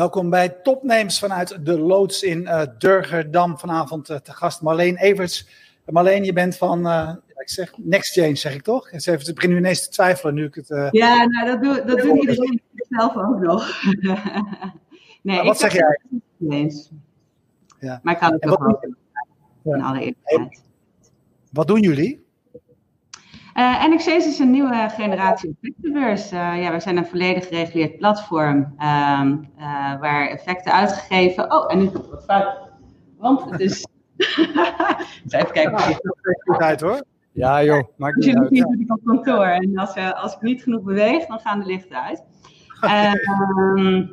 Welkom bij Topnames vanuit de loods in uh, Durgerdam. Vanavond uh, te gast Marleen Everts. Marleen, je bent van, uh, ik zeg Nextchange, zeg ik toch? Ik begin nu ineens te twijfelen nu ik het... Ja, nou dat, doe, dat doet iedereen zelf ook nog. nee, maar wat zeg jij? Eens. Ja. Maar ik kan het toch wel in alle eerlijkheid. Wat doen jullie? Uh, NXC is een nieuwe generatie effectenbeurs. Uh, ja, we zijn een volledig gereguleerd platform uh, waar effecten uitgegeven. Oh, en nu het wat fout. Want het is. Even kijken het goed uit hoor. Ja joh, maakt niet uit. Ik zit op kantoor en als, als ik niet genoeg beweeg, dan gaan de lichten uit. Ehm,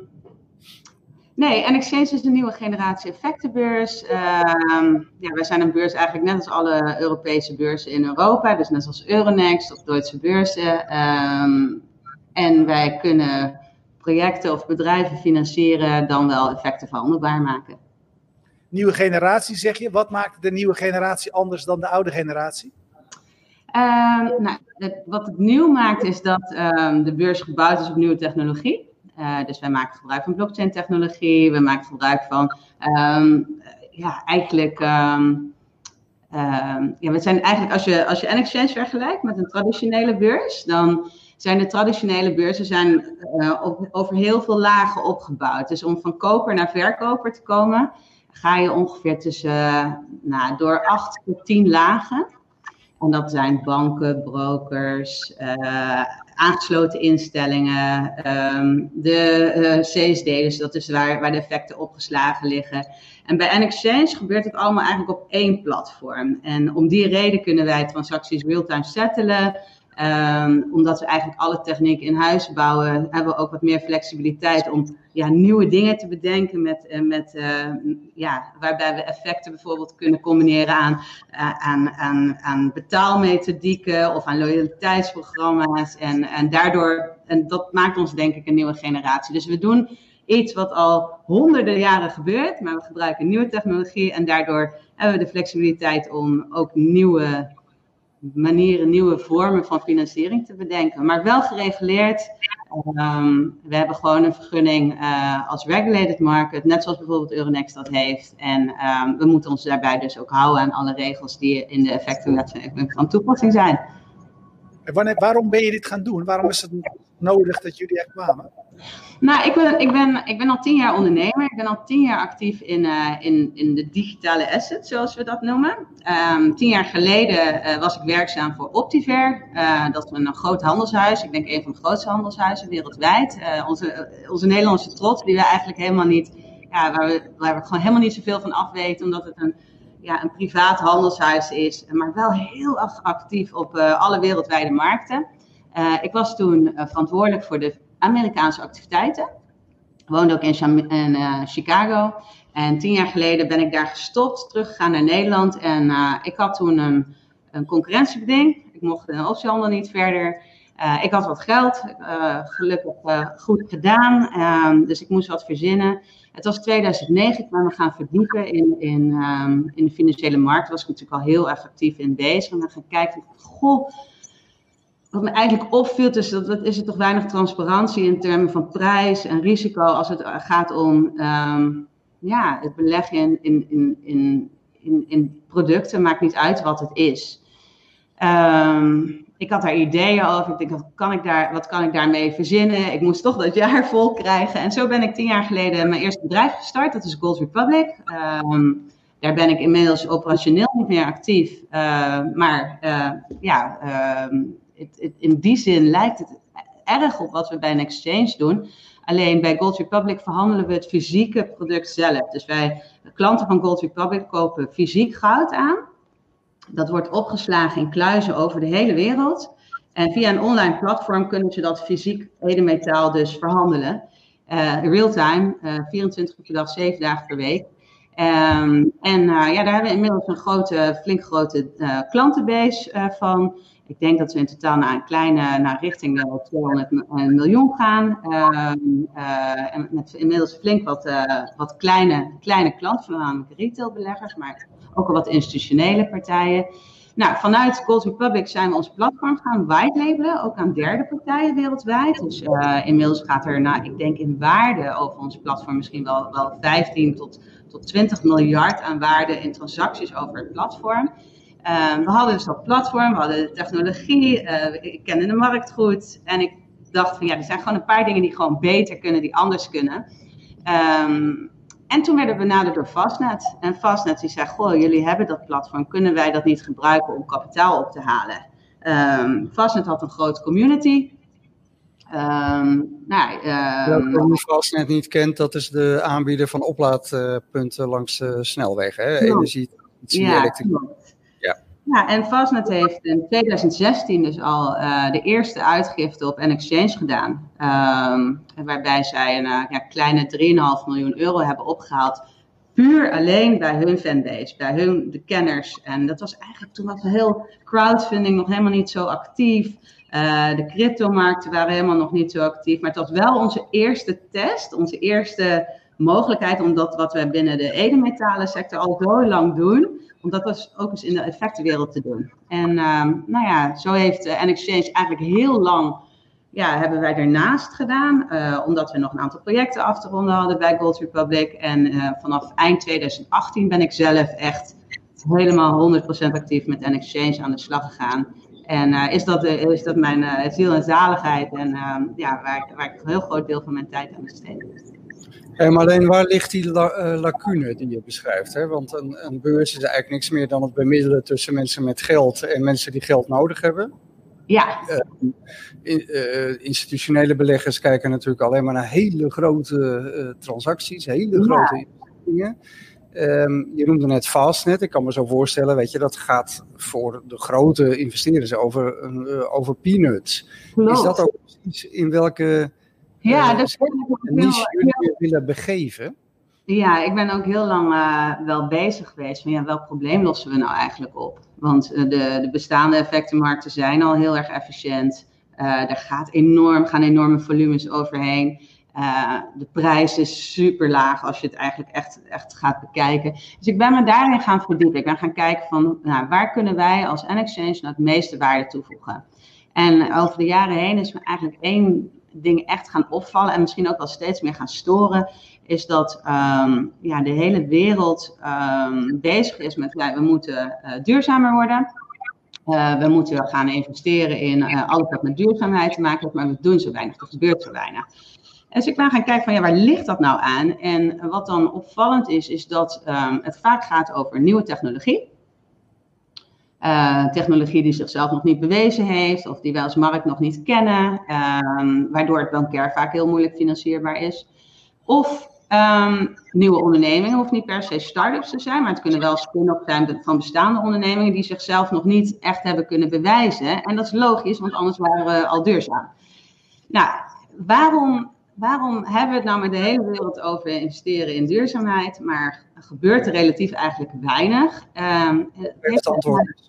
Nee, en Exchange is de nieuwe generatie effectenbeurs. Uh, ja, wij zijn een beurs eigenlijk net als alle Europese beurzen in Europa. Dus net als Euronext of Duitse beurzen. Ehm, en wij kunnen projecten of bedrijven financieren, dan wel effecten verhandelbaar maken. Nieuwe generatie zeg je. Wat maakt de nieuwe generatie anders dan de oude generatie? Uh, nou, wat het nieuw maakt is dat de beurs gebouwd is op nieuwe technologie. Uh, dus wij maken gebruik van blockchain technologie, we maken gebruik van, um, ja, eigenlijk, um, um, ja, we zijn eigenlijk, als je, als je N-Exchange vergelijkt met een traditionele beurs, dan zijn de traditionele beurzen zijn, uh, op, over heel veel lagen opgebouwd. Dus om van koper naar verkoper te komen, ga je ongeveer tussen, uh, nou, door acht tot tien lagen. En dat zijn banken, brokers, uh, aangesloten instellingen, um, de uh, CSD, dus dat is waar, waar de effecten opgeslagen liggen. En bij N-Exchange gebeurt het allemaal eigenlijk op één platform. En om die reden kunnen wij transacties real-time settelen. Um, omdat we eigenlijk alle techniek in huis bouwen, hebben we ook wat meer flexibiliteit om ja, nieuwe dingen te bedenken. Met, uh, met, uh, ja, waarbij we effecten bijvoorbeeld kunnen combineren aan, uh, aan, aan, aan betaalmethodieken of aan loyaliteitsprogramma's. En, en daardoor, en dat maakt ons denk ik een nieuwe generatie. Dus we doen iets wat al honderden jaren gebeurt, maar we gebruiken nieuwe technologie en daardoor hebben we de flexibiliteit om ook nieuwe manieren, nieuwe vormen van financiering te bedenken. Maar wel gereguleerd. Um, we hebben gewoon een vergunning uh, als regulated market, net zoals bijvoorbeeld Euronext dat heeft. En um, we moeten ons daarbij dus ook houden aan alle regels die in de effectenwet van toepassing zijn. Waarom ben je dit gaan doen? Waarom is het nodig dat jullie er kwamen? Nou, ik ben, ik, ben, ik ben al tien jaar ondernemer. Ik ben al tien jaar actief in, uh, in, in de digitale asset, zoals we dat noemen. Um, tien jaar geleden uh, was ik werkzaam voor Optiver. Uh, dat is een groot handelshuis. Ik denk een van de grootste handelshuizen wereldwijd. onze, onze Nederlandse trots, die we eigenlijk helemaal niet, ja, waar, we, waar we gewoon helemaal niet zoveel van afweten, omdat het een ja, een privaat handelshuis is, maar wel heel actief op uh, alle wereldwijde markten. Uh, ik was toen uh, verantwoordelijk voor de Amerikaanse activiteiten. Woonde ook in, Chicago. En tien jaar geleden ben ik daar gestopt, teruggegaan naar Nederland. En ik had toen een, een concurrentiebeding. Ik mocht een optiehandel niet verder. ik had wat geld, gelukkig goed gedaan. Ehm, dus ik moest wat verzinnen. Het was 2009, ik ben me gaan verdiepen in, in, um, in de financiële markt. Was ik natuurlijk al heel erg actief in bezig. En dan gaan kijken, goh, wat me eigenlijk opviel, is dat, is er toch weinig transparantie in termen van prijs en risico als het gaat om um, ja, het beleggen in, in, in, in, in, in producten. Maakt niet uit wat het is. Um, ik had daar ideeën over. Ik denk, wat kan ik, daar, wat kan ik daarmee verzinnen? Ik moest toch dat jaar vol krijgen. En zo ben ik tien jaar geleden mijn eerste bedrijf gestart. Dat is Gold Republic. Um, daar ben ik inmiddels operationeel niet meer actief. Uh, maar uh, ja, het, in die zin lijkt het erg op wat we bij een exchange doen. Alleen bij Gold Republic verhandelen we het fysieke product zelf. Dus wij, klanten van Gold Republic, kopen fysiek goud aan. Dat wordt opgeslagen in kluizen over de hele wereld. En via een online platform kunnen ze dat fysiek edelmetaal dus verhandelen. Uh, real-time, uh, 24 uur per dag, 7 dagen per week. Um, en uh, ja, daar hebben we inmiddels een grote, flink grote uh, klantenbase uh, van. Ik denk dat we in totaal naar een kleine, naar richting de 200 miljoen gaan. En met inmiddels flink wat, wat kleine, kleine klanten, voornamelijk retailbeleggers, maar ook al wat institutionele partijen. Nou, vanuit Gold Republic zijn we ons platform gaan whitelabelen, ook aan derde partijen wereldwijd. Dus uh, inmiddels gaat er, nou, ik denk in waarde over ons platform misschien wel, wel 15 tot, tot 20 miljard aan waarde in transacties over het platform. Uh, we hadden dus dat platform, we hadden de technologie, uh, ik kende de markt goed. En ik dacht van ja, er zijn gewoon een paar dingen die gewoon beter kunnen, die anders kunnen. Um, en toen werden we benaderd door Fastnet. En Fastnet die zei, goh, jullie hebben dat platform, kunnen wij dat niet gebruiken om kapitaal op te halen? Um, Fastnet had een grote community. Um, nou, um, Wie Fastnet niet kent, dat is de aanbieder van oplaadpunten langs de snelweg. Hè? Energie, ja. Ja, en Fastnet heeft in 2016 dus al uh, de eerste uitgifte op N-Exchange gedaan. Um, waarbij zij een uh, ja, kleine 3,5 miljoen euro hebben opgehaald. Puur alleen bij hun fanbase, bij hun de kenners. En dat was eigenlijk toen was heel crowdfunding nog helemaal niet zo actief. Uh, de cryptomarkten waren helemaal nog niet zo actief. Maar het was wel onze eerste test, onze eerste mogelijkheid om dat wat we binnen de edelmetalen sector al zo lang doen om dat was ook eens in de effectenwereld te doen. En uh, nou ja, zo heeft uh, eigenlijk heel lang, ja, hebben wij ernaast gedaan. Uh, omdat we nog een aantal projecten af te ronden hadden bij Gold Republic. En uh, vanaf eind 2018 ben ik zelf echt helemaal 100% actief met N-Exchange aan de slag gegaan. En is, dat, is dat mijn ziel en zaligheid en ehm, ja, waar, waar ik een heel groot deel van mijn tijd aan besteed. Maar alleen waar ligt die la, uh, lacune die je beschrijft? Hè? Want een, een, beurs is eigenlijk niks meer dan het bemiddelen tussen mensen met geld en mensen die geld nodig hebben. Ja. Uh, in, uh, institutionele beleggers kijken natuurlijk alleen maar naar hele grote transacties, hele grote ja. investeringen. Um, je noemde net Fastnet. Ik kan me zo voorstellen, weet je, dat gaat voor de grote investeerders over, over peanuts. Klopt. Is dat ook precies in welke ja, jullie willen begeven. Ja, ik ben ook heel lang uh, wel bezig geweest van ja, welk probleem lossen we nou eigenlijk op? Want uh, de, de bestaande effectenmarkten zijn al heel erg efficiënt. Uh, er gaat enorm, gaan enorme volumes overheen. de prijs is super laag als je het eigenlijk echt, echt gaat bekijken. Dus ik ben me daarin gaan verdiepen. Ik ben gaan kijken van nou, waar kunnen wij als N-Exchange nou het meeste waarde toevoegen? En over de jaren heen is me eigenlijk één dingen echt gaan opvallen en misschien ook wel steeds meer gaan storen, is dat um, ja, de hele wereld um, bezig is met, ja, we moeten uh, duurzamer worden. Uh, we moeten gaan investeren in uh, alles wat met duurzaamheid te maken heeft, maar we doen zo weinig, er gebeurt zo weinig. En dus ik ben gaan kijken van ja, waar ligt dat nou aan? En wat dan opvallend is, is dat um, het vaak gaat over nieuwe technologie. Uh, technologie die zichzelf nog niet bewezen heeft, of die wij als markt nog niet kennen, um, waardoor het bankair vaak heel moeilijk financierbaar is. Of um, nieuwe ondernemingen, hoeft niet per se start-ups te zijn, maar het kunnen wel spin-off zijn van bestaande ondernemingen die zichzelf nog niet echt hebben kunnen bewijzen. En dat is logisch, want anders waren we al duurzaam. Nou, waarom, waarom hebben we het nou met de hele wereld over investeren in duurzaamheid, maar gebeurt er relatief eigenlijk weinig? Um, het antwoord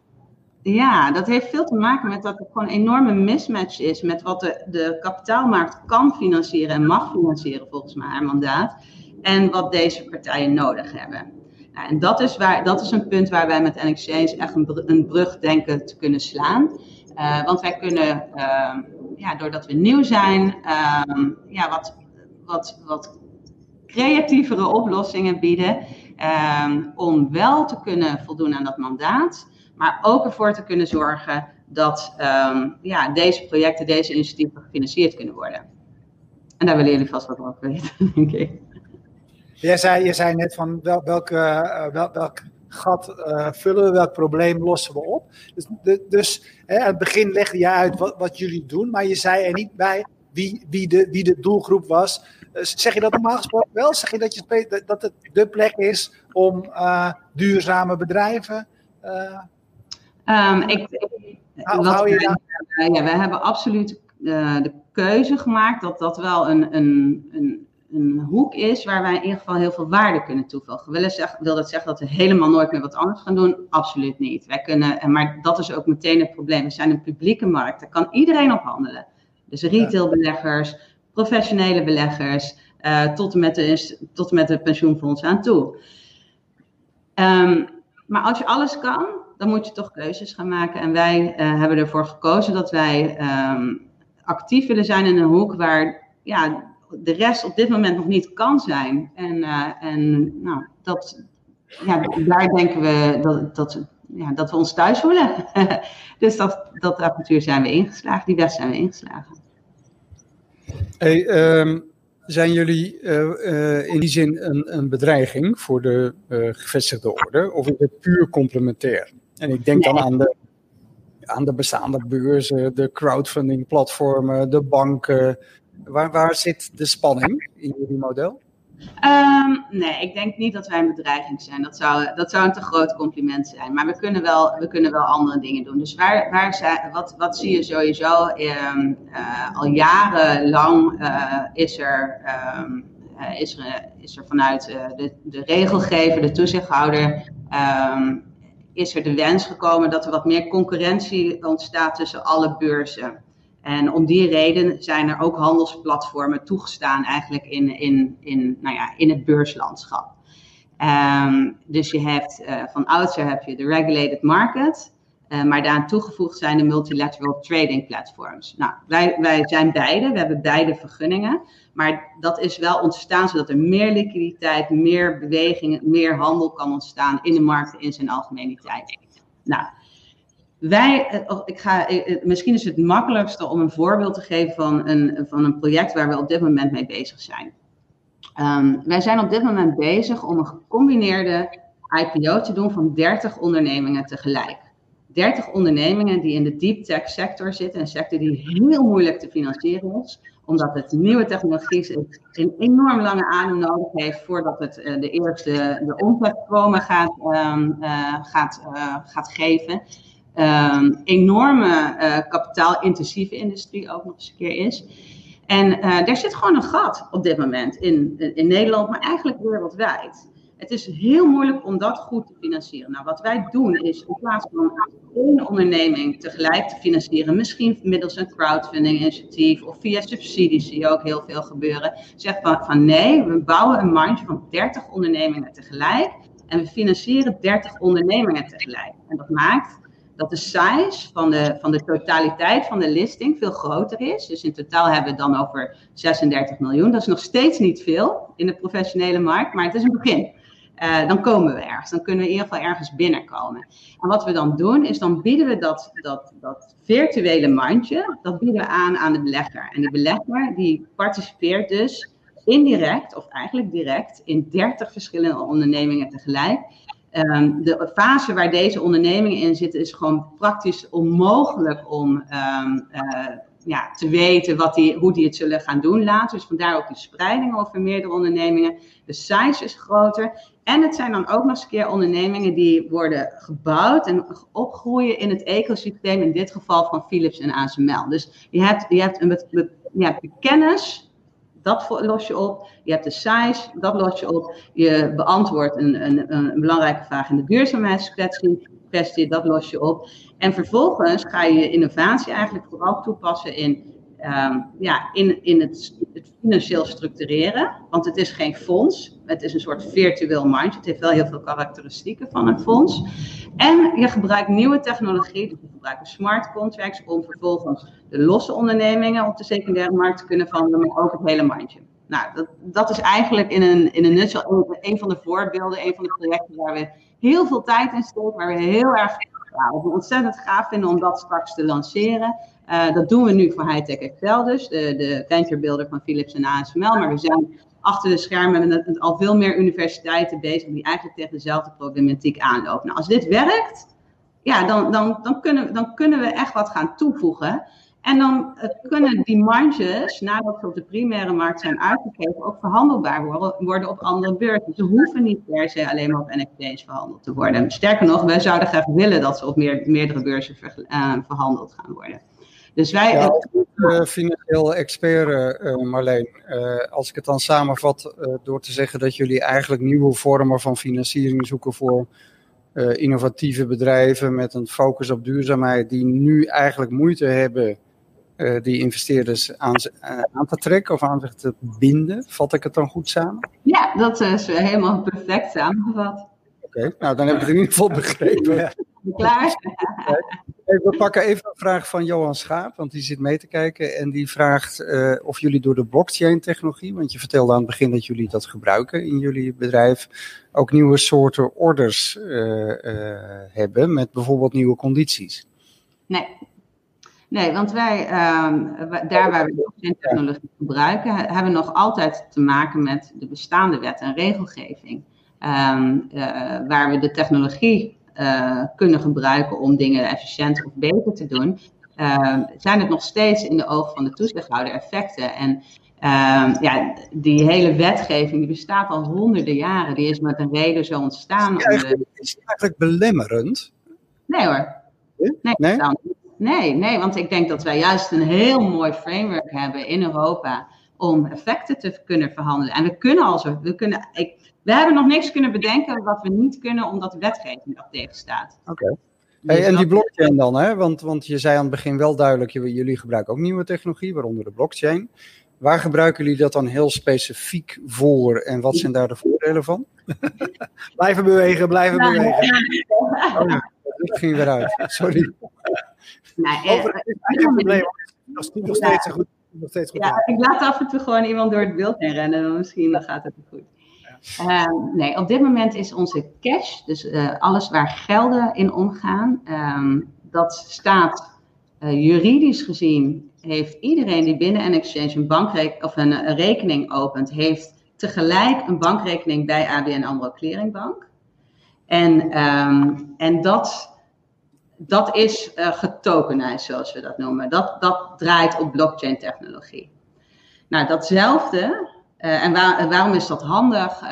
ja, dat heeft veel te maken met dat er gewoon een enorme mismatch is met wat de, de kapitaalmarkt kan financieren en mag financieren volgens mij haar mandaat. En wat deze partijen nodig hebben. Nou, en dat is, waar, dat is een punt waar wij met N-Exchange echt een, een brug denken te kunnen slaan. Uh, want wij kunnen, uh, ja, doordat we nieuw zijn, uh, ja, wat, wat, wat creatievere oplossingen bieden. om wel te kunnen voldoen aan dat mandaat. Maar ook ervoor te kunnen zorgen dat um, ja, deze projecten, deze initiatieven gefinancierd kunnen worden. En daar willen jullie vast wat over weten, denk ik. Jij zei, je zei net van wel, welke, uh, wel, welk gat uh, vullen we, welk probleem lossen we op. Dus, dus hè, aan het begin legde je uit wat, wat jullie doen, maar je zei er niet bij wie, wie, de, wie de doelgroep was. Uh, zeg je dat normaal gesproken wel? Zeg je dat, je, dat het de plek is om duurzame bedrijven Um, ik, wat, we, uh, ja, we hebben absoluut uh, de keuze gemaakt dat dat wel een, een, een, een, hoek is waar wij in ieder geval heel veel waarde kunnen toevoegen. Wil, zeggen, wil dat zeggen dat we helemaal nooit meer wat anders gaan doen? Absoluut niet. Wij kunnen, maar dat is ook meteen het probleem. We zijn een publieke markt, daar kan iedereen op handelen. Dus retailbeleggers, professionele beleggers, uh, tot, en met de, tot en met de pensioenfondsen aan toe. Um, maar als je alles kan, dan moet je toch keuzes gaan maken. En wij hebben ervoor gekozen dat wij ehm, actief willen zijn in een hoek waar ja, de rest op dit moment nog niet kan zijn. En, en nou, dat, ja, daar denken we dat, dat, ja, dat we ons thuis voelen. dus dat, dat avontuur zijn we ingeslagen, die weg zijn we ingeslagen. Hey, ehm, zijn jullie eh, eh, in die zin een, een bedreiging voor de gevestigde orde? Of is het puur complementair? En ik denk dan aan de, aan de bestaande beurzen, de crowdfunding platformen, de banken. Waar, waar zit de spanning in jullie model? Um, nee, ik denk niet dat wij een bedreiging zijn. Dat zou, dat zou een te groot compliment zijn. Maar we kunnen wel, we kunnen wel andere dingen doen. Dus waar, waar zijn, wat, wat zie je sowieso? Um, uh, al jarenlang uh, is, er, um, uh, is, er, is er vanuit de, de regelgever, de toezichthouder, is er de wens gekomen dat er wat meer concurrentie ontstaat tussen alle beurzen. En om die reden zijn er ook handelsplatformen toegestaan eigenlijk in, in, in, nou ja, in het beurslandschap. Um, dus je hebt uh, van oudsher heb je de regulated market, uh, maar daaraan toegevoegd zijn de multilateral trading platforms. Nou, wij, wij zijn beide, we hebben beide vergunningen, maar dat is wel ontstaan zodat er meer liquiditeit, meer beweging, meer handel kan ontstaan in de markten in zijn algemeniteit. Nou, wij, eh, oh, ik ga, eh, misschien is het makkelijkste om een voorbeeld te geven van een, van een project waar we op dit moment mee bezig zijn. Um, wij zijn op dit moment bezig om een gecombineerde IPO te doen van 30 ondernemingen tegelijk. 30 ondernemingen die in de deep tech sector zitten, een sector die heel moeilijk te financieren is, omdat het nieuwe technologie een enorm lange adem nodig heeft voordat het uh, de eerste de omzetstromen gaat, um, uh, gaat, uh, gaat geven um, enorme uh, kapitaalintensieve industrie ook nog eens een keer is. En er zit gewoon een gat op dit moment in, in Nederland, maar eigenlijk wereldwijd. Het is heel moeilijk om dat goed te financieren. Nou, wat wij doen is in plaats van één onderneming tegelijk te financieren, misschien middels een crowdfunding initiatief of via subsidies zie je ook heel veel gebeuren, zeggen van, van nee, we bouwen een mandje van 30 ondernemingen tegelijk en we financieren 30 ondernemingen tegelijk. En dat maakt dat de size van de, van de totaliteit van de listing veel groter is. Dus in totaal hebben we het dan over 36 miljoen. Dat is nog steeds niet veel in de professionele markt, maar het is een begin. Uh, dan komen we ergens. Dan kunnen we in ieder geval ergens binnenkomen. En wat we dan doen, is dan bieden we dat, dat, dat virtuele mandje, dat bieden aan aan de belegger. En die belegger die participeert dus indirect, of eigenlijk direct, in 30 verschillende ondernemingen tegelijk. Um, de fase waar deze ondernemingen in zitten is gewoon praktisch onmogelijk om um, ja, te weten wat die, hoe die het zullen gaan doen later. Dus vandaar ook die spreiding over meerdere ondernemingen. De size is groter. En het zijn dan ook nog eens een keer ondernemingen die worden gebouwd en opgroeien in het ecosysteem, in dit geval van Philips en ASML. Dus je hebt, je hebt een, je hebt de kennis dat los je op. Je hebt de size, dat los je op. Je beantwoordt een, een, een belangrijke vraag in de duurzaamheidskwestie, dat los je op. En vervolgens ga je innovatie eigenlijk vooral toepassen in, um, ja, in, in het, het, financieel structureren. Want het is geen fonds, het is een soort virtueel mandje. Het heeft wel heel veel karakteristieken van een fonds. En je gebruikt nieuwe technologie, dus je gebruikt smart contracts om vervolgens de losse ondernemingen op de secundaire markt te kunnen verhandelen, maar ook het hele mandje. Nou, dat, dat is eigenlijk in een, in een nutshell een van de voorbeelden, een van de projecten waar we heel veel tijd in steken, waar we heel erg ja, we ontzettend gaaf vinden om dat straks te lanceren. Uh, dat doen we nu voor Hightech Excel dus, de, de venture builder van Philips en ASML. Maar we zijn achter de schermen met al veel meer universiteiten bezig die eigenlijk tegen dezelfde problematiek aanlopen. Nou, als dit werkt, ja, dan, dan, dan, kunnen, dan kunnen we echt wat gaan toevoegen. En dan uh, kunnen die marges, nadat ze op de primaire markt zijn uitgegeven, ook verhandelbaar worden, op andere beurzen. Ze hoeven niet per se alleen maar op NFT's verhandeld te worden. Sterker nog, wij zouden graag willen dat ze op meer, meerdere beurzen ver, uh, verhandeld gaan worden. Dus wij. Ja, uh, financieel expert, uh, Marleen. Als ik het dan samenvat door te zeggen dat jullie eigenlijk nieuwe vormen van financiering zoeken voor innovatieve bedrijven met een focus op duurzaamheid, die nu eigenlijk moeite hebben die investeerders aan, aan, te trekken of aan zich te binden. Vat ik het dan goed samen? Ja, dat is helemaal perfect samengevat. Oké, okay, nou dan heb ik het in ieder geval begrepen. Klaar? We pakken even een vraag van Johan Schaap, want die zit mee te kijken. En die vraagt uh, of jullie door de blockchain-technologie, want je vertelde aan het begin dat jullie dat gebruiken in jullie bedrijf, ook nieuwe soorten orders uh, uh, hebben met bijvoorbeeld nieuwe condities. Nee, Nee, want wij, um, daar waar we blockchain-technologie gebruiken, hebben we nog altijd te maken met de bestaande wet en regelgeving. Um, uh, waar we de technologie uh, kunnen gebruiken om dingen efficiënter of beter te doen, uh, zijn het nog steeds in de ogen van de toezichthouder effecten. En ja, die hele wetgeving die bestaat al honderden jaren. Die is met een reden zo ontstaan. Is die eigenlijk, is die eigenlijk belemmerend? Nee hoor. Nee, nee? Nee, nee, want ik denk dat wij juist een heel mooi framework hebben in Europa om effecten te kunnen verhandelen. En we kunnen also, we kunnen, ik, we hebben nog niks kunnen bedenken wat we niet kunnen omdat de wetgeving dat tegenstaat. Oké. Okay. Dus hey, en die blockchain dan, hè? Want, want je zei aan het begin wel duidelijk, jullie gebruiken ook nieuwe technologie, waaronder de blockchain. Waar gebruiken jullie dat dan heel specifiek voor en wat zijn daar de voordelen van? blijven bewegen, blijven nou, bewegen. Oh, ja. Dat ging weer uit, sorry. Nee, eh, Over, probleem. nog steeds goed. Nog steeds goed ja, ik laat af en toe gewoon iemand door het beeld heen rennen, dan misschien dan gaat het goed. Ja. Um, nee, op dit moment is onze cash, dus uh, alles waar gelden in omgaan, um, dat staat uh, juridisch gezien, heeft iedereen die binnen een exchange een bankrekening of een, een, rekening opent, heeft tegelijk een bankrekening bij ABN AMRO Clearingbank. En, um, en dat dat is uh, getokenized, zoals we dat noemen. Dat, dat draait op blockchain technologie. Nou, datzelfde, uh, en waar, waarom is dat handig? Uh,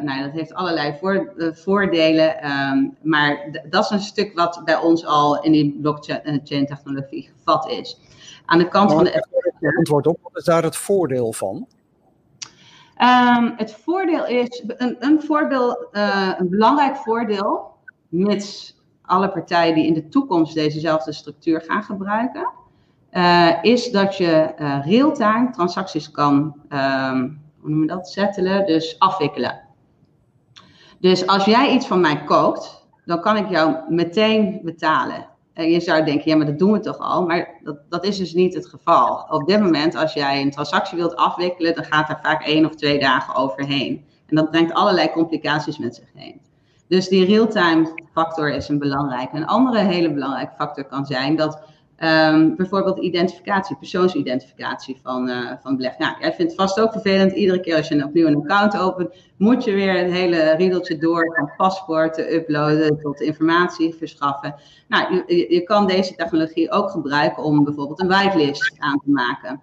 nou, dat heeft allerlei voor, voordelen, um, maar dat is een stuk wat bij ons al in die blockchain technologie gevat is. Aan de kant van de... Antwoord op, wat is daar het voordeel van? Um, het voordeel is, een, een, voorbeeld, een belangrijk voordeel, mits alle partijen die in de toekomst dezezelfde structuur gaan gebruiken, uh, is dat je uh, real-time transacties kan, um, hoe noem je dat, settelen, dus afwikkelen. Dus als jij iets van mij koopt, dan kan ik jou meteen betalen. En je zou denken, ja, maar dat doen we toch al? Maar dat, dat is dus niet het geval. Op dit moment, als jij een transactie wilt afwikkelen, dan gaat er vaak één of twee dagen overheen. En dat brengt allerlei complicaties met zich heen. Dus die real-time factor is een belangrijke. Een andere hele belangrijke factor kan zijn dat um, bijvoorbeeld identificatie, persoonsidentificatie van, uh, van beleg. Nou, jij vindt het vast ook vervelend. Iedere keer als je opnieuw een account opent, moet je weer het hele riedeltje door van paspoorten uploaden tot informatie verschaffen. Nou, je, je kan deze technologie ook gebruiken om bijvoorbeeld een whitelist aan te maken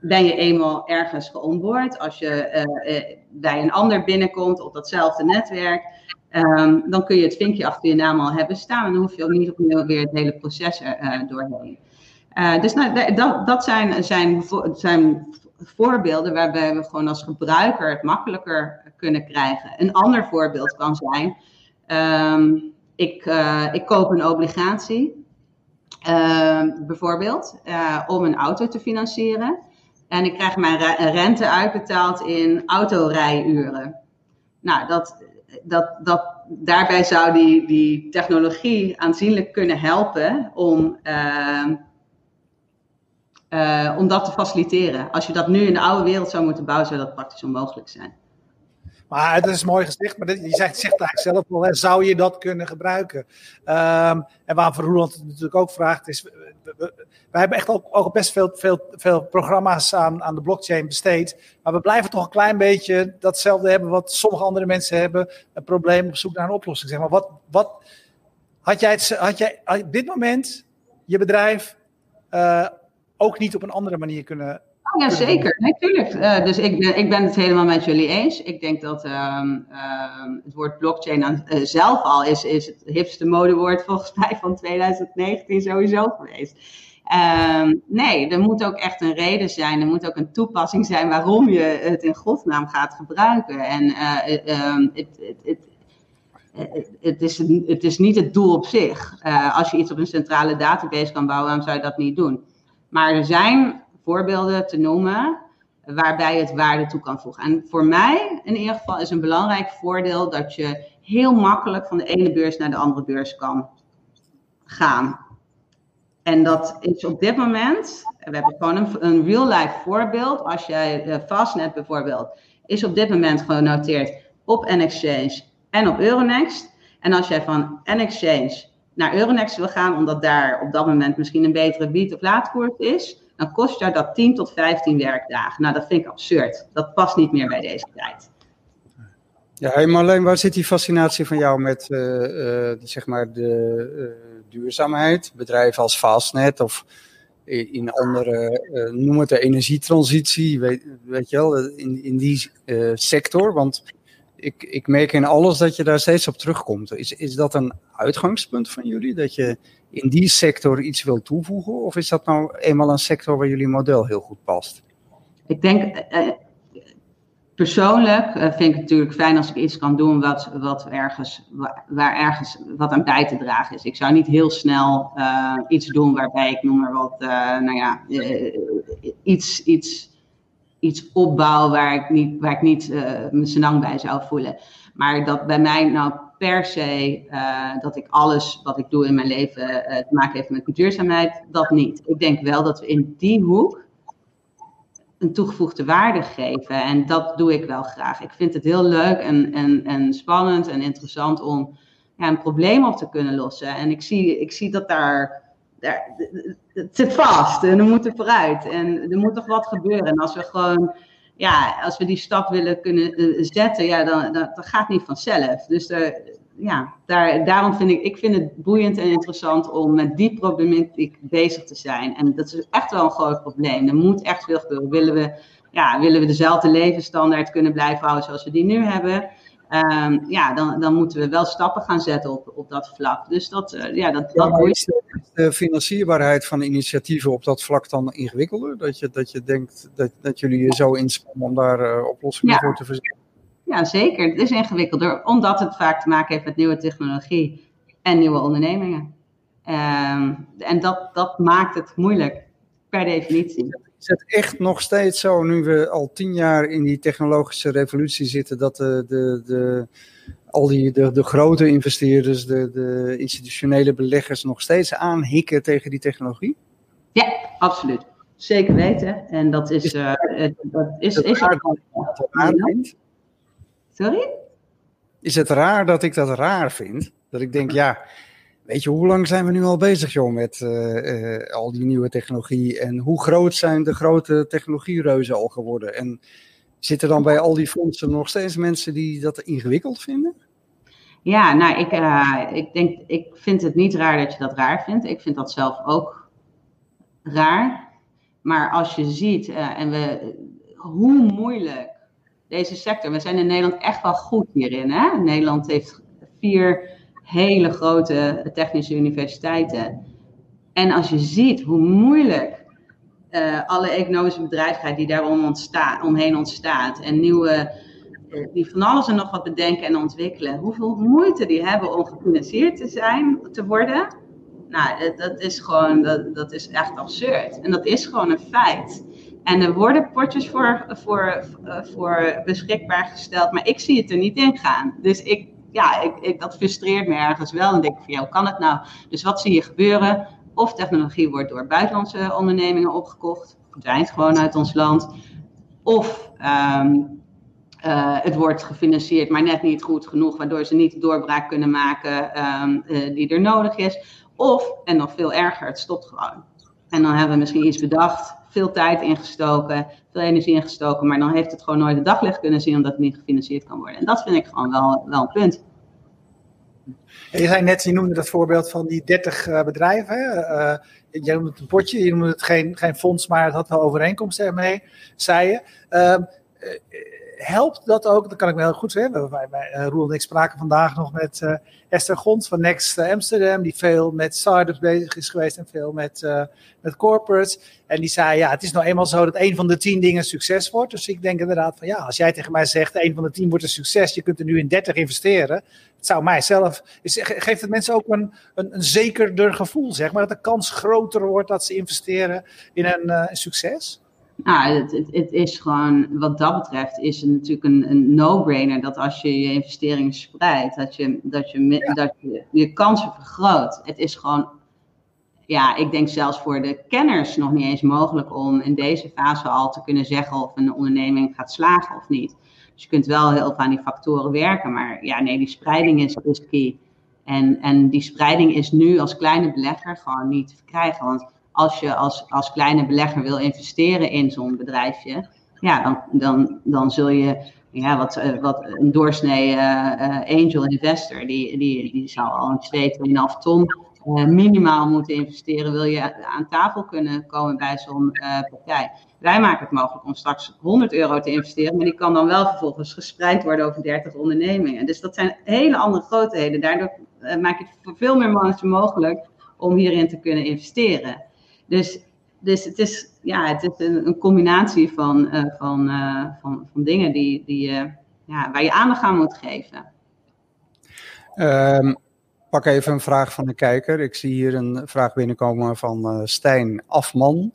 ben je eenmaal ergens geonboard, als je uh, bij een ander binnenkomt op datzelfde netwerk, Um, dan kun je het vinkje achter je naam al hebben staan. En dan hoef je ook niet opnieuw weer het hele proces er uh, doorheen. Uh, dus nou, dat, dat zijn, zijn, zijn voorbeelden waarbij we gewoon als gebruiker het makkelijker kunnen krijgen. Een ander voorbeeld kan zijn, um, ik, uh, ik koop een obligatie, ehm, bijvoorbeeld, om een auto te financieren. En ik krijg mijn rente uitbetaald in autorijuren. Nou, dat, dat, dat, daarbij zou die, technologie aanzienlijk kunnen helpen om, uh, uh, om dat te faciliteren. Als je dat nu in de oude wereld zou moeten bouwen, zou dat praktisch onmogelijk zijn. Maar het is mooi gezegd, maar je zegt, zegt eigenlijk zelf wel, zou je dat kunnen gebruiken? Um, en waarvoor Roland het natuurlijk ook vraagt, is, we, hebben echt ook, best veel, veel, veel programma's aan, aan de blockchain besteed, maar we blijven toch een klein beetje datzelfde hebben wat sommige andere mensen hebben, een probleem op zoek naar een oplossing. Zeg maar, wat, wat, had, jij het, had jij op dit moment je bedrijf uh, ook niet op een andere manier kunnen Oh, ja, zeker. Natuurlijk. Uh, dus ik ben, ik ben het helemaal met jullie eens. Ik denk dat um, uh, het woord blockchain aan, uh, zelf al is, is het hipste modewoord volgens mij van 2019 sowieso geweest. Um, nee, er moet ook echt een reden zijn. Er moet ook een toepassing zijn waarom je het in godsnaam gaat gebruiken. En het, het, het, is, het is niet het doel op zich. als je iets op een centrale database kan bouwen, dan zou je dat niet doen. Maar er zijn voorbeelden te noemen waarbij het waarde toe kan voegen. En voor mij in ieder geval is een belangrijk voordeel dat je heel makkelijk van de ene beurs naar de andere beurs kan gaan. En dat is op dit moment, we hebben gewoon een, real-life voorbeeld. Als jij uh, Fastnet bijvoorbeeld, is op dit moment genoteerd op NExchange en op Euronext. En als jij van NExchange naar Euronext wil gaan, omdat daar op dat moment misschien een betere bied- of laadkoers is, dan kost jou dat 10 tot 15 werkdagen. Nou, dat vind ik absurd. Dat past niet meer bij deze tijd. Ja, Marleen, waar zit die fascinatie van jou met uh, uh, zeg maar de uh, duurzaamheid? Bedrijven als Fastnet of in andere, noem het de energietransitie, weet, weet je wel, in, in die sector? Want ik, ik merk in alles dat je daar steeds op terugkomt. Is, is dat een uitgangspunt van jullie? Dat je in die sector iets wil toevoegen? Of is dat nou eenmaal een sector waar jullie model heel goed past? Ik denk, uh, persoonlijk uh, vind ik het natuurlijk fijn als ik iets kan doen wat, wat ergens, waar, ergens wat aan bij te dragen is. Ik zou niet heel snel iets doen waarbij ik noem maar wat, nou ja, iets, iets, iets opbouw waar ik niet, waar ik niet mijn senang bij zou voelen. Maar dat bij mij nou per se uh, dat ik alles wat ik doe in mijn leven uh, te maken heeft met duurzaamheid, dat niet. Ik denk wel dat we in die hoek een toegevoegde waarde geven. En dat doe ik wel graag. Ik vind het heel leuk en, en, en spannend en interessant om ja, een probleem op te kunnen lossen. En ik zie, ik zie dat daar, daar. Het zit vast en we moeten vooruit. En er moet toch wat gebeuren. En als we gewoon ja, als we die stap willen kunnen uh, zetten, ja, dan, dan, gaat niet vanzelf. Dus uh, ja, daar, daarom vind ik, ik vind het boeiend en interessant om met die problematiek bezig te zijn. En dat is echt wel een groot probleem. Er moet echt veel gebeuren. Willen we, ja, willen we dezelfde levensstandaard kunnen blijven houden zoals we die nu hebben? Um, ja, dan, dan moeten we wel stappen gaan zetten op, op dat vlak. Dus dat, uh, ja, dat, dat is de, de, financierbaarheid van initiatieven op dat vlak dan ingewikkelder? Dat je, dat je denkt dat, dat jullie je zo inspannen om daar uh, oplossingen ja. voor te verzinnen? Ja, zeker. Het is ingewikkelder, omdat het vaak te maken heeft met nieuwe technologie en nieuwe ondernemingen. Um, en dat, dat maakt het moeilijk, per definitie. Is het echt nog steeds zo, nu we al tien jaar in die technologische revolutie zitten, dat de, de, de, al die de, de grote investeerders, de, de institutionele beleggers nog steeds aanhikken tegen die technologie? Ja, absoluut. Zeker weten. En dat is. Uh, dat is, is, is raar, raar Sorry? Is het raar dat ik dat raar vind? Dat ik denk, ja, weet je, hoe lang zijn we nu al bezig, joh, met uh, uh, al die nieuwe technologie? En hoe groot zijn de grote technologiereuzen al geworden? En zitten dan bij al die fondsen nog steeds mensen die dat ingewikkeld vinden? Ja, nou, ik, uh, ik denk, ik vind het niet raar dat je dat raar vindt. Ik vind dat zelf ook raar. Maar als je ziet, en we, hoe moeilijk deze sector, we zijn in Nederland echt wel goed hierin. Hè? Nederland heeft vier hele grote technische universiteiten. En als je ziet hoe moeilijk uh, alle economische bedrijvigheid die daarom ontstaat, omheen ontstaat en nieuwe, uh, die van alles en nog wat bedenken en ontwikkelen, hoeveel moeite die hebben om gefinancierd te zijn, te worden. Nou, dat is gewoon, dat, dat is echt absurd. En dat is gewoon een feit. En er worden potjes voor, voor, voor beschikbaar gesteld, maar ik zie het er niet in gaan. Dus ik, ja, ik, ik, dat frustreert me ergens wel. En denk ik van, ja, hoe kan het nou? Dus wat zie je gebeuren? Of technologie wordt door buitenlandse ondernemingen opgekocht, verdwijnt gewoon uit ons land. Of um, uh, het wordt gefinancierd, maar net niet goed genoeg, waardoor ze niet de doorbraak kunnen maken um, uh, die er nodig is. Of, en nog veel erger, het stopt gewoon. En dan hebben we misschien iets bedacht, veel tijd ingestoken, veel energie ingestoken, maar dan heeft het gewoon nooit de daglicht kunnen zien omdat het niet gefinancierd kan worden. En dat vind ik gewoon wel, wel een punt. Je zei net, je noemde dat voorbeeld van die 30 uh, bedrijven. Uh, je noemde het een potje, je noemde het geen, geen fonds, maar het had wel overeenkomsten ermee, zei je. Uh, helpt dat ook, dat kan ik me heel goed zeggen. Wij, wij, uh, Roel en ik spraken vandaag nog met uh, Esther Gons van Next Amsterdam, die veel met startups bezig is geweest en veel met, met corporates. En die zei, ja, het is nou eenmaal zo dat een van de tien dingen succes wordt. Dus ik denk inderdaad van, ja, als jij tegen mij zegt, een van de tien wordt een succes, je kunt er nu in 30 investeren. Het zou mij zelf, is, geeft het mensen ook een, een, zekerder gevoel, zeg maar, dat de kans groter wordt dat ze investeren in een succes? Nou, het, het, het, is gewoon, wat dat betreft, is het natuurlijk een, een no-brainer dat als je je investeringen spreidt, dat je, dat je, ja. dat je je kansen vergroot. Het is gewoon ja, ik denk zelfs voor de kenners nog niet eens mogelijk om in deze fase al te kunnen zeggen of een onderneming gaat slagen of niet. Dus je kunt wel heel veel aan die factoren werken, maar ja, nee, die spreiding is, is key. En, en die spreiding is nu als kleine belegger gewoon niet te verkrijgen. Want als je als, als kleine belegger wil investeren in zo'n bedrijfje, ja, dan, dan, dan zul je ja, wat, eh, wat een doorsnee uh, angel investor, die, die, die zou al een 2, 2,5 ton minimaal moeten investeren, wil je aan tafel kunnen komen bij zo'n partij. Wij maken het mogelijk om straks 100 euro te investeren, maar die kan dan wel vervolgens gespreid worden over 30 ondernemingen. Dus dat zijn hele andere grootheden. Daardoor maak je het voor veel meer mensen mogelijk om hierin te kunnen investeren. Dus, dus het is, ja, het is een, een combinatie van, uh, van, uh, van, van dingen die, die, uh, ja, waar je aandacht aan moet geven. Um, pak even een vraag van de kijker. Ik zie hier een vraag binnenkomen van Stijn Afman.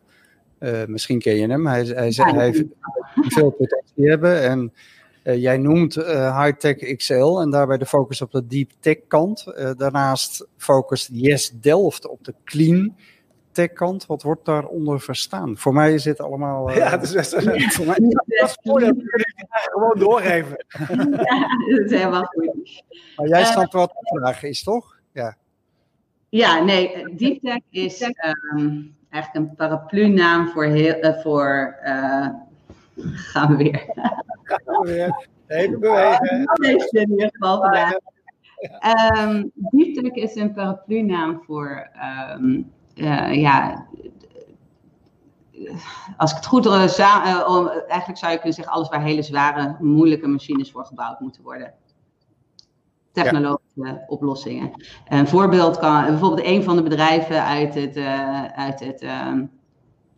misschien ken je hem. Hij, hij, ja, hij heeft veel potentie hebben. En jij noemt Hightech XL en daarbij de focus op de deep tech kant. daarnaast focust Yes Delft op de clean tech-kant, wat wordt daaronder verstaan? Voor mij is dit allemaal. Uh, ja, het is best een. voor mij dat gewoon doorgeven. ja, dat is helemaal goed. Maar jij snapt uh, wat de vraag is, toch? Ja. Ja, nee, Deep Tech is um, eigenlijk een paraplu-naam voor heel. Uh, voor, gaan we weer. gaan we weer. Even bewegen. Deze in ieder geval vandaag. Um, Deep Tech is een paraplu-naam voor. Um, ja, als ik het goed uh, eigenlijk zou je kunnen zeggen, alles waar hele zware, moeilijke machines voor gebouwd moeten worden. Technologische oplossingen. Een voorbeeld kan bijvoorbeeld een van de bedrijven uit het, uit het, ehm,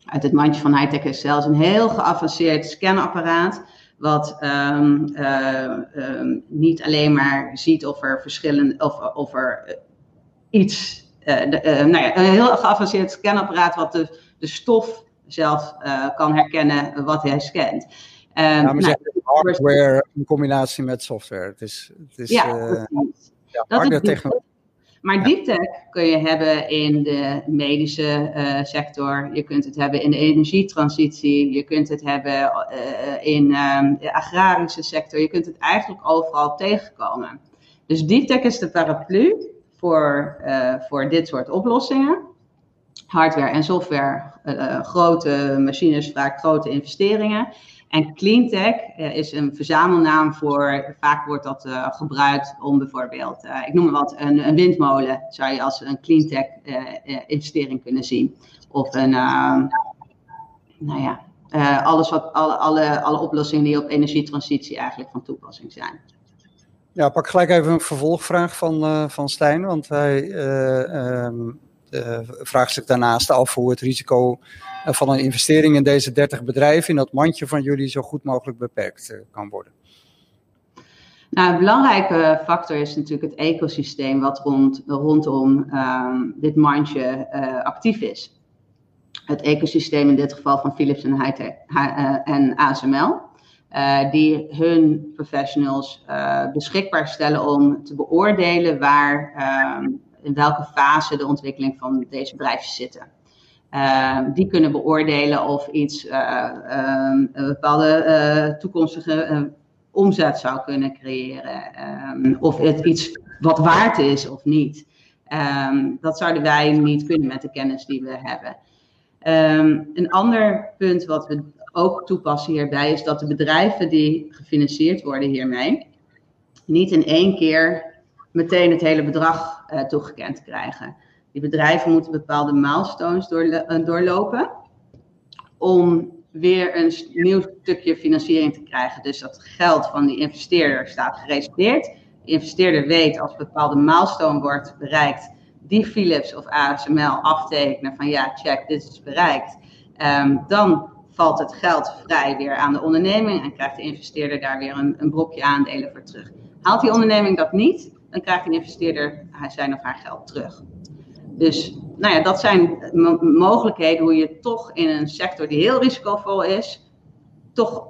uit het mandje van Hightech is zelfs een heel geavanceerd scanapparaat. Wat um, um, niet alleen maar ziet of er verschillende of, of er iets de, uh, nou ja, een heel geavanceerd scanapparaat wat de, de stof zelf uh, kan herkennen wat hij scant. Ja, maar nou, hardware in combinatie met software. Het is, het is, ja, ja, hardware technologie. Maar deep tech kun je hebben in de medische uh, sector, je kunt het hebben in de energietransitie, je kunt het hebben uh, in um, de agrarische sector, je kunt het eigenlijk overal tegenkomen. Dus deep tech is de paraplu voor, uh, voor dit soort oplossingen. Hardware en software, uh, grote machines, vaak grote investeringen. En cleantech uh, is een verzamelnaam voor, vaak wordt dat uh, gebruikt om bijvoorbeeld, uh, ik noem maar wat, een, een, windmolen zou je als een cleantech investering kunnen zien. Of een, nou ja, alles wat, alle, alle, alle oplossingen die op energietransitie eigenlijk van toepassing zijn. Ja, pak gelijk even een vervolgvraag van, uh, van Stijn, want hij uh, um, uh, vraagt zich daarnaast af hoe het risico van een investering in deze 30 bedrijven, in dat mandje van jullie, zo goed mogelijk beperkt kan worden. Nou, een belangrijke factor is natuurlijk het ecosysteem wat rond, rondom um, dit mandje actief is. Het ecosysteem in dit geval van Philips en Hightech en ASML. Uh, die hun professionals uh, beschikbaar stellen om te beoordelen waar, uh, in welke fase de ontwikkeling van deze bedrijven zitten. Ehm, die kunnen beoordelen of iets ehm, een bepaalde toekomstige omzet zou kunnen creëren. of het iets wat waard is of niet. dat zouden wij niet kunnen met de kennis die we hebben. een ander punt wat we ook toepassen hierbij is dat de bedrijven die gefinancierd worden hiermee niet in één keer meteen het hele bedrag uh, toegekend krijgen. Die bedrijven moeten bepaalde milestones doorlo doorlopen om weer een nieuw stukje financiering te krijgen. Dus dat geld van die investeerder staat gereserveerd. De investeerder weet als een bepaalde milestone wordt bereikt, die Philips of ASML aftekenen van ja, check, dit is bereikt. Um, dan valt het geld vrij weer aan de onderneming en krijgt de investeerder daar weer een, een brokje aandelen voor terug. Haalt die onderneming dat niet, dan krijgt de investeerder zijn of haar geld terug. Dus nou ja, dat zijn mogelijkheden hoe je toch in een sector die heel risicovol is, toch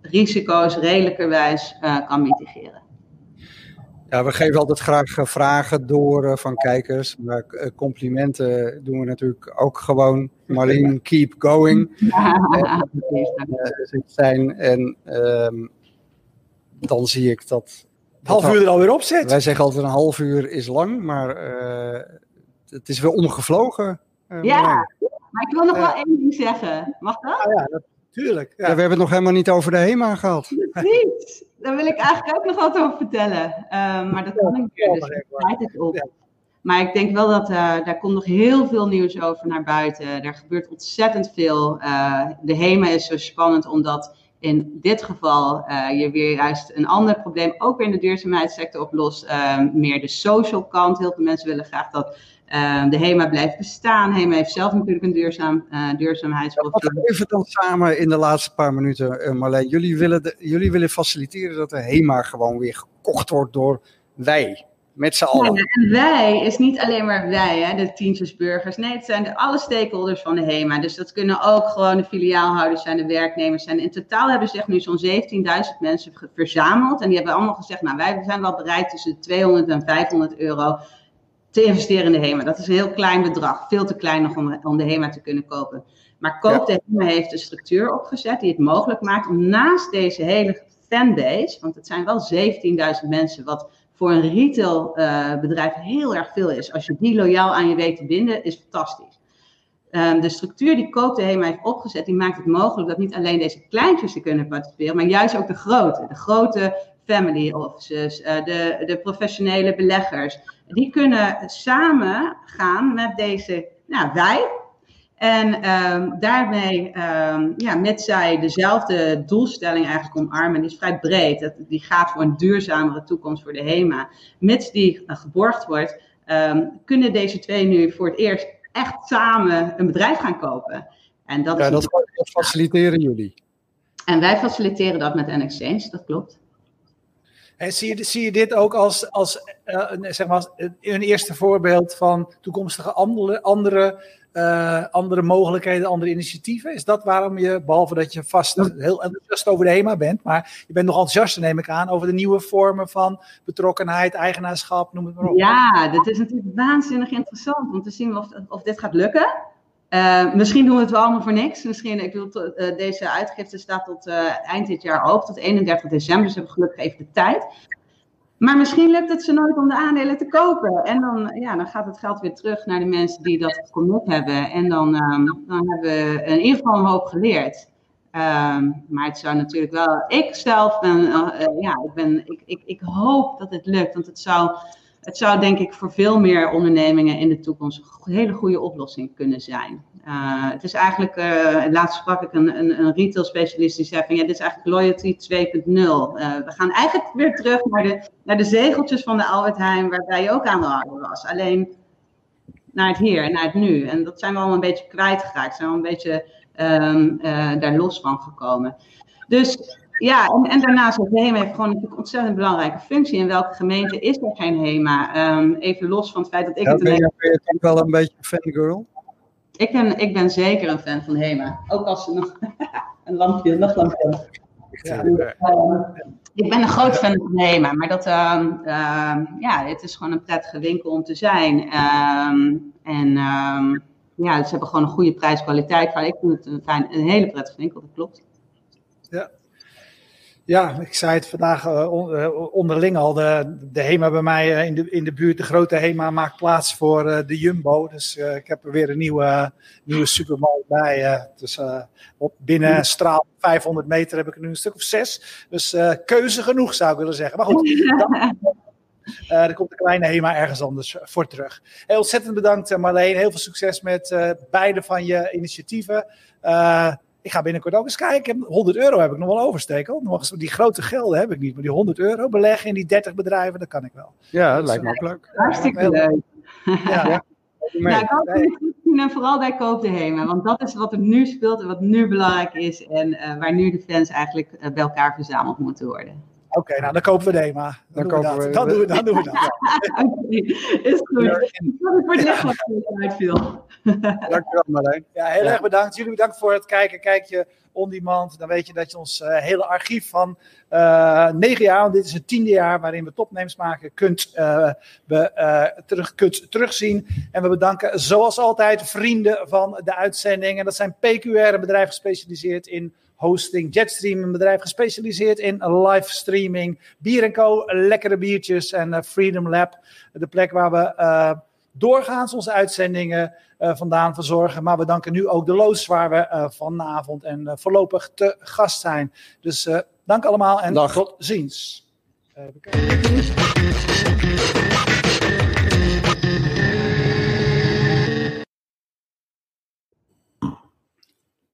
risico's redelijkerwijs uh, kan mitigeren. Ja, we geven altijd graag vragen door van kijkers. Maar complimenten doen we natuurlijk ook gewoon. Marleen, keep going. Ja, zijn. En um, dan zie ik dat. Een half uur er alweer op zit. Wij zeggen altijd een half uur is lang, maar uh, het is weer omgevlogen. Uh, ja, maar ik wil nog wel één ding zeggen. Mag dat? Ah, ja, natuurlijk. Ja. ja. we hebben het nog helemaal niet over de HEMA gehad. Precies. Daar wil ik eigenlijk ook nog wat over vertellen. Uh, maar dat kan ik niet, dus het op. Maar ik denk wel dat uh, daar komt nog heel veel nieuws over naar buiten. Er gebeurt ontzettend veel. Uh, de HEMA is zo spannend omdat in dit geval uh, je weer juist een ander probleem ook weer in de duurzaamheidssector oplost. meer de social kant. Heel veel mensen willen graag dat de HEMA blijft bestaan. HEMA heeft zelf natuurlijk een duurzaam, duurzaamheidsprofiel. Ja, even dan samen in de laatste paar minuten, Marleen. Jullie willen, de, jullie willen faciliteren dat de HEMA gewoon weer gekocht wordt door wij. Met z'n allen. Ja, en wij is niet alleen maar wij, hè, de tientjesburgers. Nee, het zijn de, alle stakeholders van de HEMA. Dus dat kunnen ook gewoon de filiaalhouders zijn, de werknemers zijn. In totaal hebben ze echt nu zo'n 17.000 mensen verzameld. En die hebben allemaal gezegd, nou wij zijn wel bereid tussen 200 en 500 euro te investeren in de HEMA. Dat is een heel klein bedrag. Veel te klein nog om, om de HEMA te kunnen kopen. Maar Koop de HEMA heeft een structuur opgezet die het mogelijk maakt om naast deze hele fanbase, want het zijn wel 17.000 mensen, wat voor een retailbedrijf uh, heel erg veel is. Als je die loyaal aan je weet te binden, is fantastisch. Um, de structuur die Koop de HEMA heeft opgezet, die maakt het mogelijk dat niet alleen deze kleintjes er kunnen participeren, maar juist ook de grote. De grote family offices, uh, de, de professionele beleggers. Die kunnen samen gaan met deze, nou wij, en um, daarmee, um, ja, met zij dezelfde doelstelling eigenlijk omarmen, die is vrij breed. Dat, die gaat voor een duurzamere toekomst voor de HEMA. Mits die uh, geborgd wordt, um, kunnen deze twee nu voor het eerst echt samen een bedrijf gaan kopen. En dat, ja, dat, dat faciliteren jullie. En wij faciliteren dat met NXChange, dat klopt. En zie je, zie je dit ook als, als, uh, zeg maar als een eerste voorbeeld van toekomstige andere, andere uh, andere mogelijkheden, andere initiatieven? Is dat waarom je, behalve dat je vast heel enthousiast over de HEMA bent, maar je bent nog enthousiast, neem ik aan, over de nieuwe vormen van betrokkenheid, eigenaarschap, noem het maar op. Ja, dit is natuurlijk waanzinnig interessant om te zien of, of dit gaat lukken. Uh, misschien doen we het wel allemaal voor niks. Misschien, ik wil, uh, deze uitgifte staat tot uh, eind dit jaar open, tot 31 december. Dus we hebben gelukkig even de tijd. Maar misschien lukt het ze nooit om de aandelen te kopen. En dan, ja, dan gaat het geld weer terug naar de mensen die dat commit hebben. En dan, um, dan hebben we in ieder geval een hoop geleerd. Um, maar het zou natuurlijk wel. Ik zelf ben, ja, ik, ben, ik, ik, ik hoop dat het lukt. Want het zou het zou denk ik voor veel meer ondernemingen in de toekomst een hele goede oplossing kunnen zijn. Uh, het is eigenlijk, uh, laatst sprak ik een, een, een, retail specialist die zei van ja, dit is eigenlijk loyalty 2.0. Uh, we gaan eigenlijk weer terug naar de, naar de zegeltjes van de Albert Heijn, waarbij je ook aan de orde was. Alleen naar het hier en naar het nu. En dat zijn we allemaal een beetje kwijtgeraakt, zijn we een beetje um, daar los van gekomen. Dus ja, en, en daarnaast heeft HEMA heeft gewoon natuurlijk een ontzettend belangrijke functie. In welke gemeente is er geen HEMA? Um, even los van het feit dat ik ja, het... Ben je, ben je toch wel een beetje een fangirl? Ik ben, ik ben zeker een fan van HEMA. Ook als ze nog een lampje, een nachtlampje ja, uh, ik ben een groot fan van HEMA, maar dat, uh, uh, ja, het is gewoon een prettige winkel om te zijn. Ehm, en ehm, ja, ze hebben gewoon een goede prijs-kwaliteit. Ik vind het een, fijn, een hele prettige winkel, dat klopt. Ja, ja, ik zei het vandaag uh, onderling al. De, de HEMA bij mij uh, in, de, in de buurt, de grote HEMA, maakt plaats voor uh, de Jumbo. Dus ik heb er weer een nieuwe, nieuwe supermarkt bij. dus op binnen straal 500 meter heb ik er nu een stuk of zes. Dus keuze genoeg zou ik willen zeggen. Maar goed, dan, er komt een kleine HEMA ergens anders voor terug. Heel ontzettend bedankt Marleen. Heel veel succes met beide van je initiatieven. Ik ga binnenkort ook eens kijken. 100 euro heb ik nog wel oversteken. Nog eens, die grote gelden heb ik niet. Maar die 100 euro beleggen in die 30 bedrijven, dat kan ik wel. Ja, dat dus, lijkt me ook leuk. Hartstikke leuk. Ja. ja. Ja, ik hoop nee. en vooral bij Koop de Hema. Want dat is wat er nu speelt en wat nu belangrijk is. En uh, waar nu de fans eigenlijk uh, bij elkaar verzameld moeten worden. Oké, nou dan kopen we de EMA. Dan, dan, doen, we dat. dan, doen, we, dan doen we dat. Is goed. Ik voor het licht wat uitviel. Dankjewel Marijn. Ja, heel erg bedankt. Jullie bedankt voor het kijken. Kijk je on demand, dan weet je dat je ons uh, hele archief van uh, negen jaar, want dit is het tiende jaar waarin we topnames maken, kunt, uh, be, terug, kunt terugzien. En we bedanken zoals altijd vrienden van de uitzending. En dat zijn PQR, een bedrijf gespecialiseerd in hosting. Jetstream, een bedrijf gespecialiseerd in livestreaming. Bier Co, lekkere biertjes. En Freedom Lab, de plek waar we doorgaans onze uitzendingen uh, vandaan verzorgen. Maar we danken nu ook de loods waar we uh, vanavond en uh, voorlopig te gast zijn. Dus dank allemaal en Dag. tot ziens.